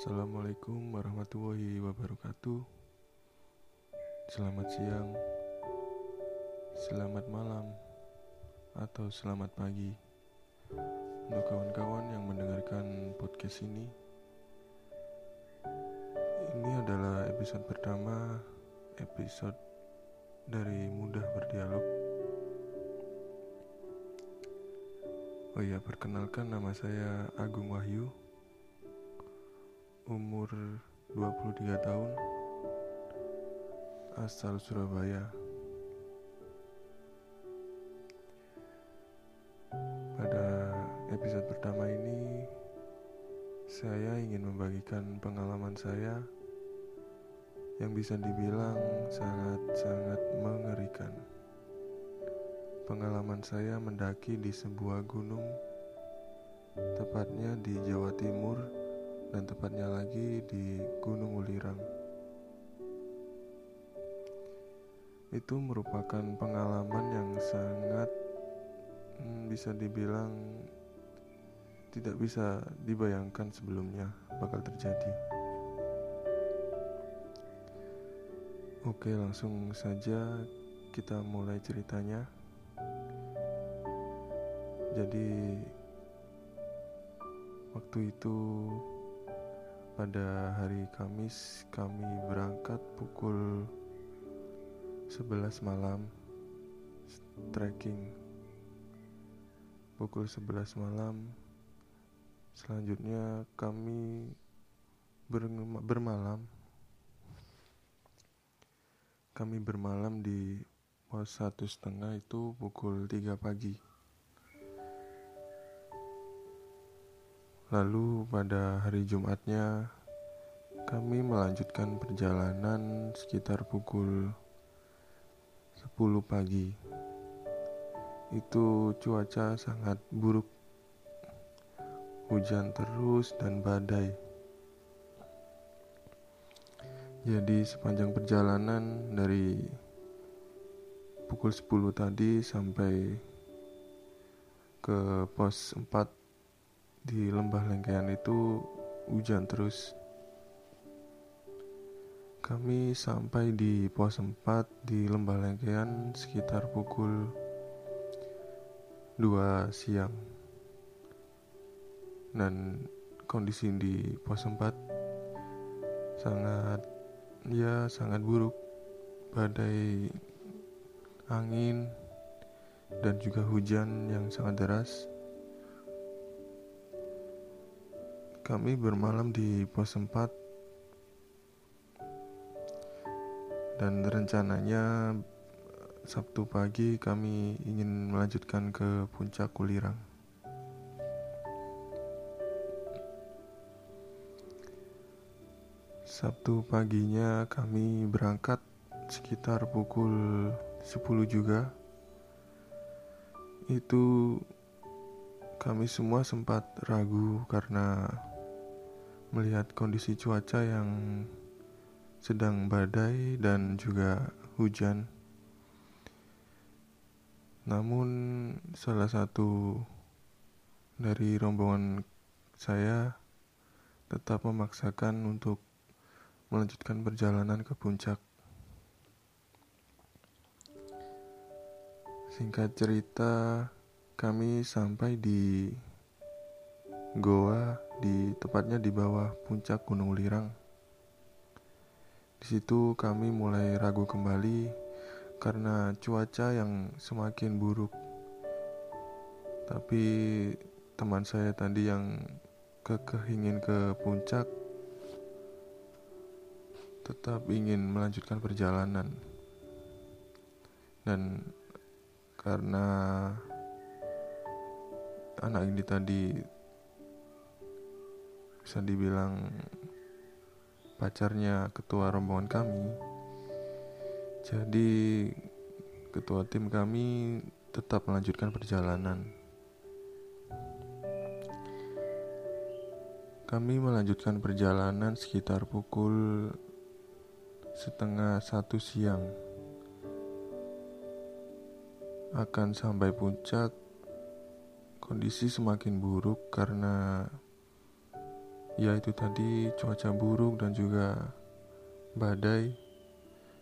Assalamualaikum warahmatullahi wabarakatuh. Selamat siang, selamat malam, atau selamat pagi untuk kawan-kawan yang mendengarkan podcast ini. Ini adalah episode pertama, episode dari Mudah Berdialog. Oh iya, perkenalkan nama saya Agung Wahyu umur 23 tahun asal Surabaya. Pada episode pertama ini saya ingin membagikan pengalaman saya yang bisa dibilang sangat-sangat mengerikan. Pengalaman saya mendaki di sebuah gunung tepatnya di Jawa Timur dan tepatnya lagi di Gunung Ulirang. Itu merupakan pengalaman yang sangat hmm, bisa dibilang tidak bisa dibayangkan sebelumnya bakal terjadi. Oke, langsung saja kita mulai ceritanya. Jadi, waktu itu pada hari Kamis kami berangkat pukul 11 malam trekking. Pukul 11 malam selanjutnya kami bermalam. Kami bermalam di pos satu setengah itu pukul 3 pagi Lalu pada hari Jumatnya kami melanjutkan perjalanan sekitar pukul 10 pagi. Itu cuaca sangat buruk. Hujan terus dan badai. Jadi sepanjang perjalanan dari pukul 10 tadi sampai ke pos 4 di lembah Lengkean itu hujan terus. Kami sampai di pos 4 di lembah Lengkean sekitar pukul 2 siang. Dan kondisi di pos 4 sangat ya sangat buruk. Badai angin dan juga hujan yang sangat deras Kami bermalam di pos 4 dan rencananya Sabtu pagi kami ingin melanjutkan ke puncak Kulirang. Sabtu paginya kami berangkat sekitar pukul 10 juga. Itu kami semua sempat ragu karena melihat kondisi cuaca yang sedang badai dan juga hujan. Namun salah satu dari rombongan saya tetap memaksakan untuk melanjutkan perjalanan ke puncak. Singkat cerita, kami sampai di goa di tepatnya di bawah puncak Gunung Lirang. Di situ kami mulai ragu kembali karena cuaca yang semakin buruk. Tapi teman saya tadi yang kekeh ingin ke puncak tetap ingin melanjutkan perjalanan. Dan karena anak ini tadi bisa dibilang pacarnya ketua rombongan kami. Jadi ketua tim kami tetap melanjutkan perjalanan. Kami melanjutkan perjalanan sekitar pukul setengah satu siang. Akan sampai puncak, kondisi semakin buruk karena ya itu tadi cuaca buruk dan juga badai.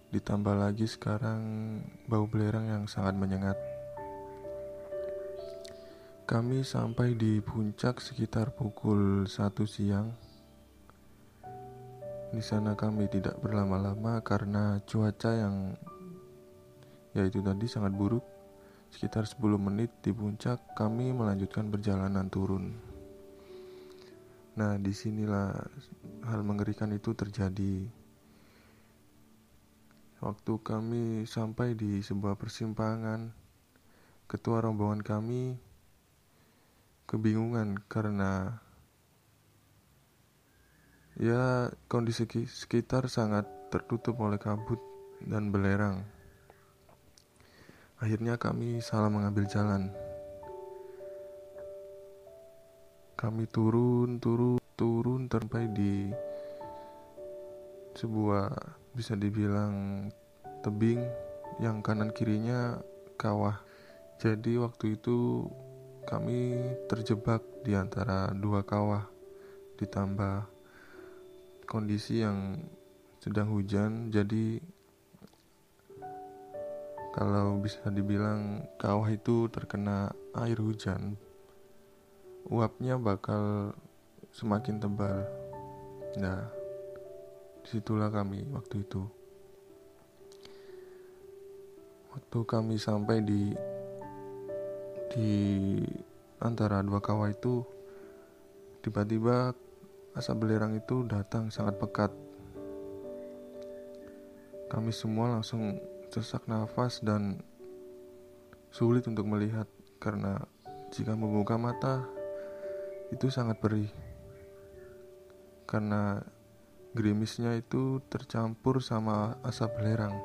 Ditambah lagi sekarang bau belerang yang sangat menyengat. Kami sampai di puncak sekitar pukul 1 siang. Di sana kami tidak berlama-lama karena cuaca yang yaitu tadi sangat buruk. Sekitar 10 menit di puncak kami melanjutkan perjalanan turun Nah, di sinilah hal mengerikan itu terjadi. Waktu kami sampai di sebuah persimpangan, ketua rombongan kami kebingungan karena ya kondisi sekitar sangat tertutup oleh kabut dan belerang. Akhirnya kami salah mengambil jalan. Kami turun, turun, turun sampai di sebuah bisa dibilang tebing yang kanan kirinya kawah. Jadi waktu itu kami terjebak di antara dua kawah ditambah kondisi yang sedang hujan jadi kalau bisa dibilang kawah itu terkena air hujan uapnya bakal semakin tebal. Nah, di situlah kami waktu itu. Waktu kami sampai di di antara dua kawah itu, tiba-tiba asap belerang itu datang sangat pekat. Kami semua langsung sesak nafas dan sulit untuk melihat karena jika membuka mata itu sangat perih karena gerimisnya itu tercampur sama asap belerang.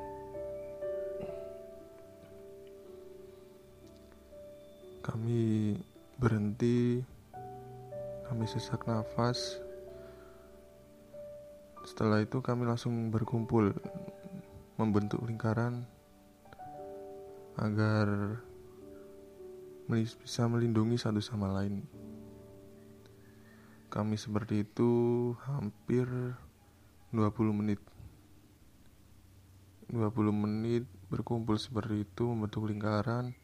Kami berhenti, kami sesak nafas. Setelah itu kami langsung berkumpul membentuk lingkaran agar bisa melindungi satu sama lain. Kami seperti itu hampir 20 menit. 20 menit berkumpul seperti itu membentuk lingkaran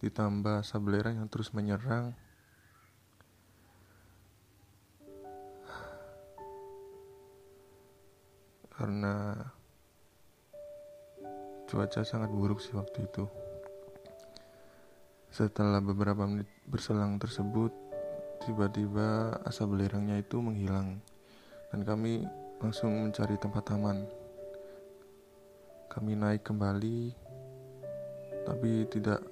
ditambah sabelerang yang terus menyerang karena cuaca sangat buruk sih waktu itu. Setelah beberapa menit berselang tersebut, Tiba-tiba asap belerangnya itu menghilang dan kami langsung mencari tempat aman. Kami naik kembali, tapi tidak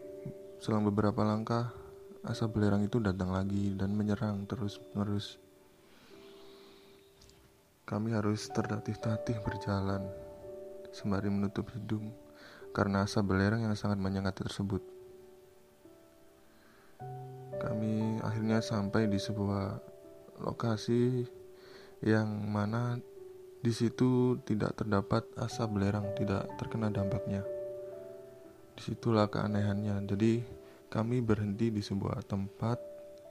selang beberapa langkah asap belerang itu datang lagi dan menyerang terus-menerus. Kami harus tertatih-tatih berjalan sembari menutup hidung karena asap belerang yang sangat menyengat tersebut. Sampai di sebuah lokasi yang mana di situ tidak terdapat asap belerang, tidak terkena dampaknya. Di situlah keanehannya. Jadi kami berhenti di sebuah tempat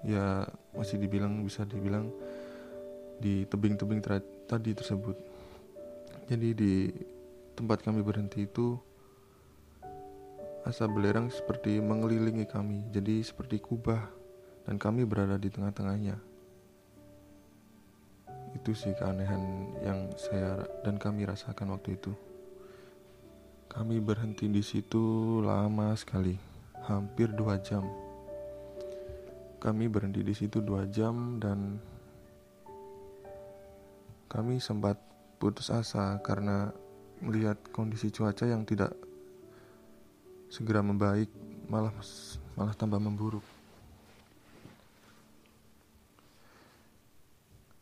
ya masih dibilang bisa dibilang di tebing-tebing tadi tersebut. Jadi di tempat kami berhenti itu asap belerang seperti mengelilingi kami, jadi seperti kubah dan kami berada di tengah-tengahnya. Itu sih keanehan yang saya dan kami rasakan waktu itu. Kami berhenti di situ lama sekali, hampir dua jam. Kami berhenti di situ dua jam dan kami sempat putus asa karena melihat kondisi cuaca yang tidak segera membaik, malah malah tambah memburuk.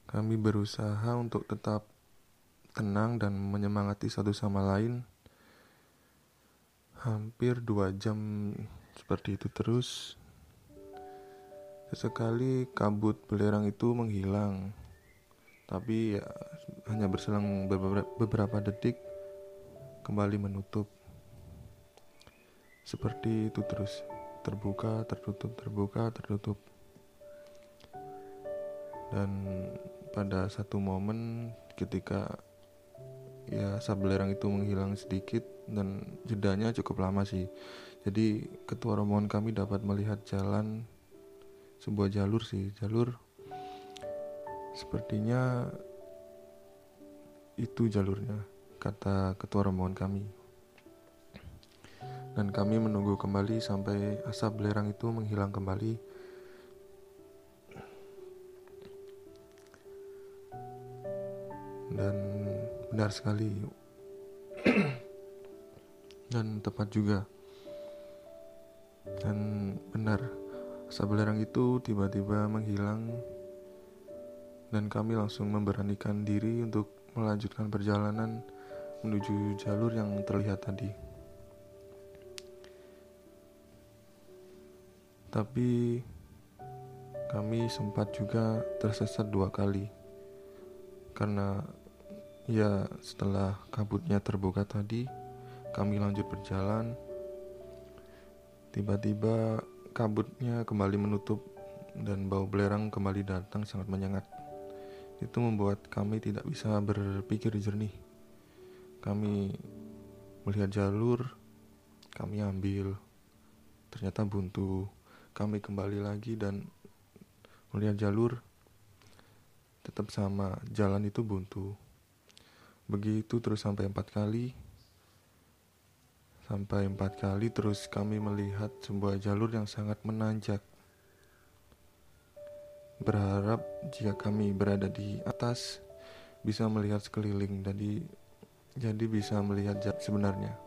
Kami berusaha untuk tetap tenang dan menyemangati satu sama lain. Hampir dua jam seperti itu terus. Sesekali kabut belerang itu menghilang, tapi ya hanya berselang beberapa detik kembali menutup. Seperti itu terus, terbuka, tertutup, terbuka, tertutup. Dan pada satu momen ketika ya asap belerang itu menghilang sedikit dan jedanya cukup lama sih. Jadi ketua rombongan kami dapat melihat jalan sebuah jalur sih. Jalur sepertinya itu jalurnya kata ketua rombongan kami. Dan kami menunggu kembali sampai asap belerang itu menghilang kembali dan benar sekali. Dan tepat juga. Dan benar asap itu tiba-tiba menghilang dan kami langsung memberanikan diri untuk melanjutkan perjalanan menuju jalur yang terlihat tadi. Tapi kami sempat juga tersesat dua kali karena Ya, setelah kabutnya terbuka tadi, kami lanjut berjalan. Tiba-tiba kabutnya kembali menutup dan bau belerang kembali datang sangat menyengat. Itu membuat kami tidak bisa berpikir jernih. Kami melihat jalur, kami ambil. Ternyata buntu. Kami kembali lagi dan melihat jalur tetap sama, jalan itu buntu. Begitu terus sampai empat kali. Sampai empat kali terus kami melihat sebuah jalur yang sangat menanjak. Berharap jika kami berada di atas bisa melihat sekeliling jadi jadi bisa melihat sebenarnya.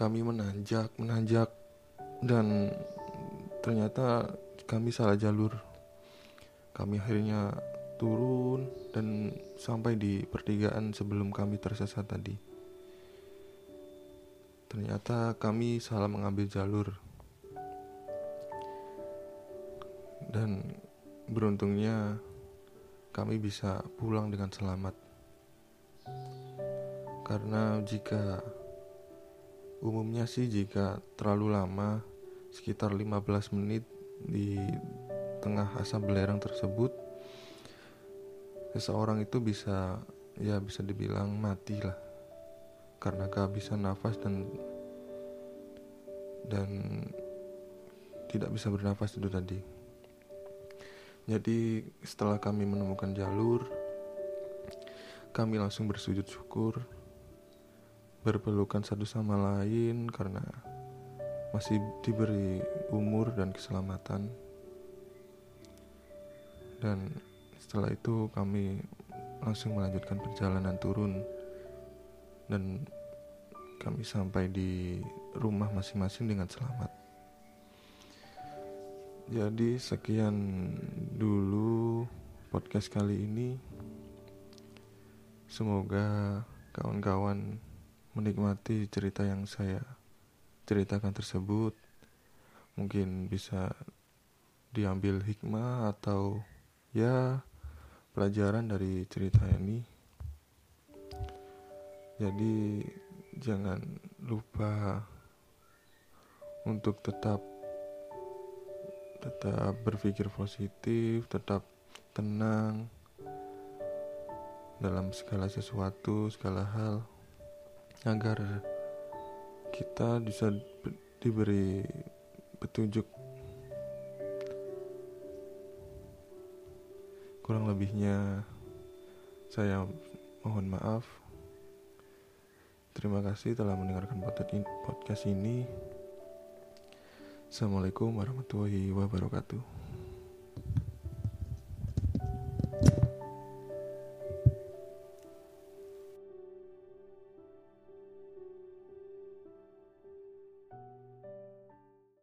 Kami menanjak, menanjak dan ternyata kami salah jalur. Kami akhirnya turun dan sampai di pertigaan sebelum kami tersesat tadi. Ternyata kami salah mengambil jalur. Dan beruntungnya kami bisa pulang dengan selamat. Karena jika umumnya sih jika terlalu lama sekitar 15 menit di tengah asap belerang tersebut seseorang itu bisa ya bisa dibilang mati lah karena kehabisan nafas dan dan tidak bisa bernafas itu tadi. Jadi setelah kami menemukan jalur, kami langsung bersujud syukur, berpelukan satu sama lain karena masih diberi umur dan keselamatan. Dan setelah itu kami langsung melanjutkan perjalanan turun dan kami sampai di rumah masing-masing dengan selamat. Jadi sekian dulu podcast kali ini. Semoga kawan-kawan menikmati cerita yang saya ceritakan tersebut. Mungkin bisa diambil hikmah atau ya pelajaran dari cerita ini. Jadi jangan lupa untuk tetap tetap berpikir positif, tetap tenang dalam segala sesuatu, segala hal agar kita bisa diberi petunjuk Kurang lebihnya saya mohon maaf. Terima kasih telah mendengarkan podcast ini. Assalamualaikum warahmatullahi wabarakatuh.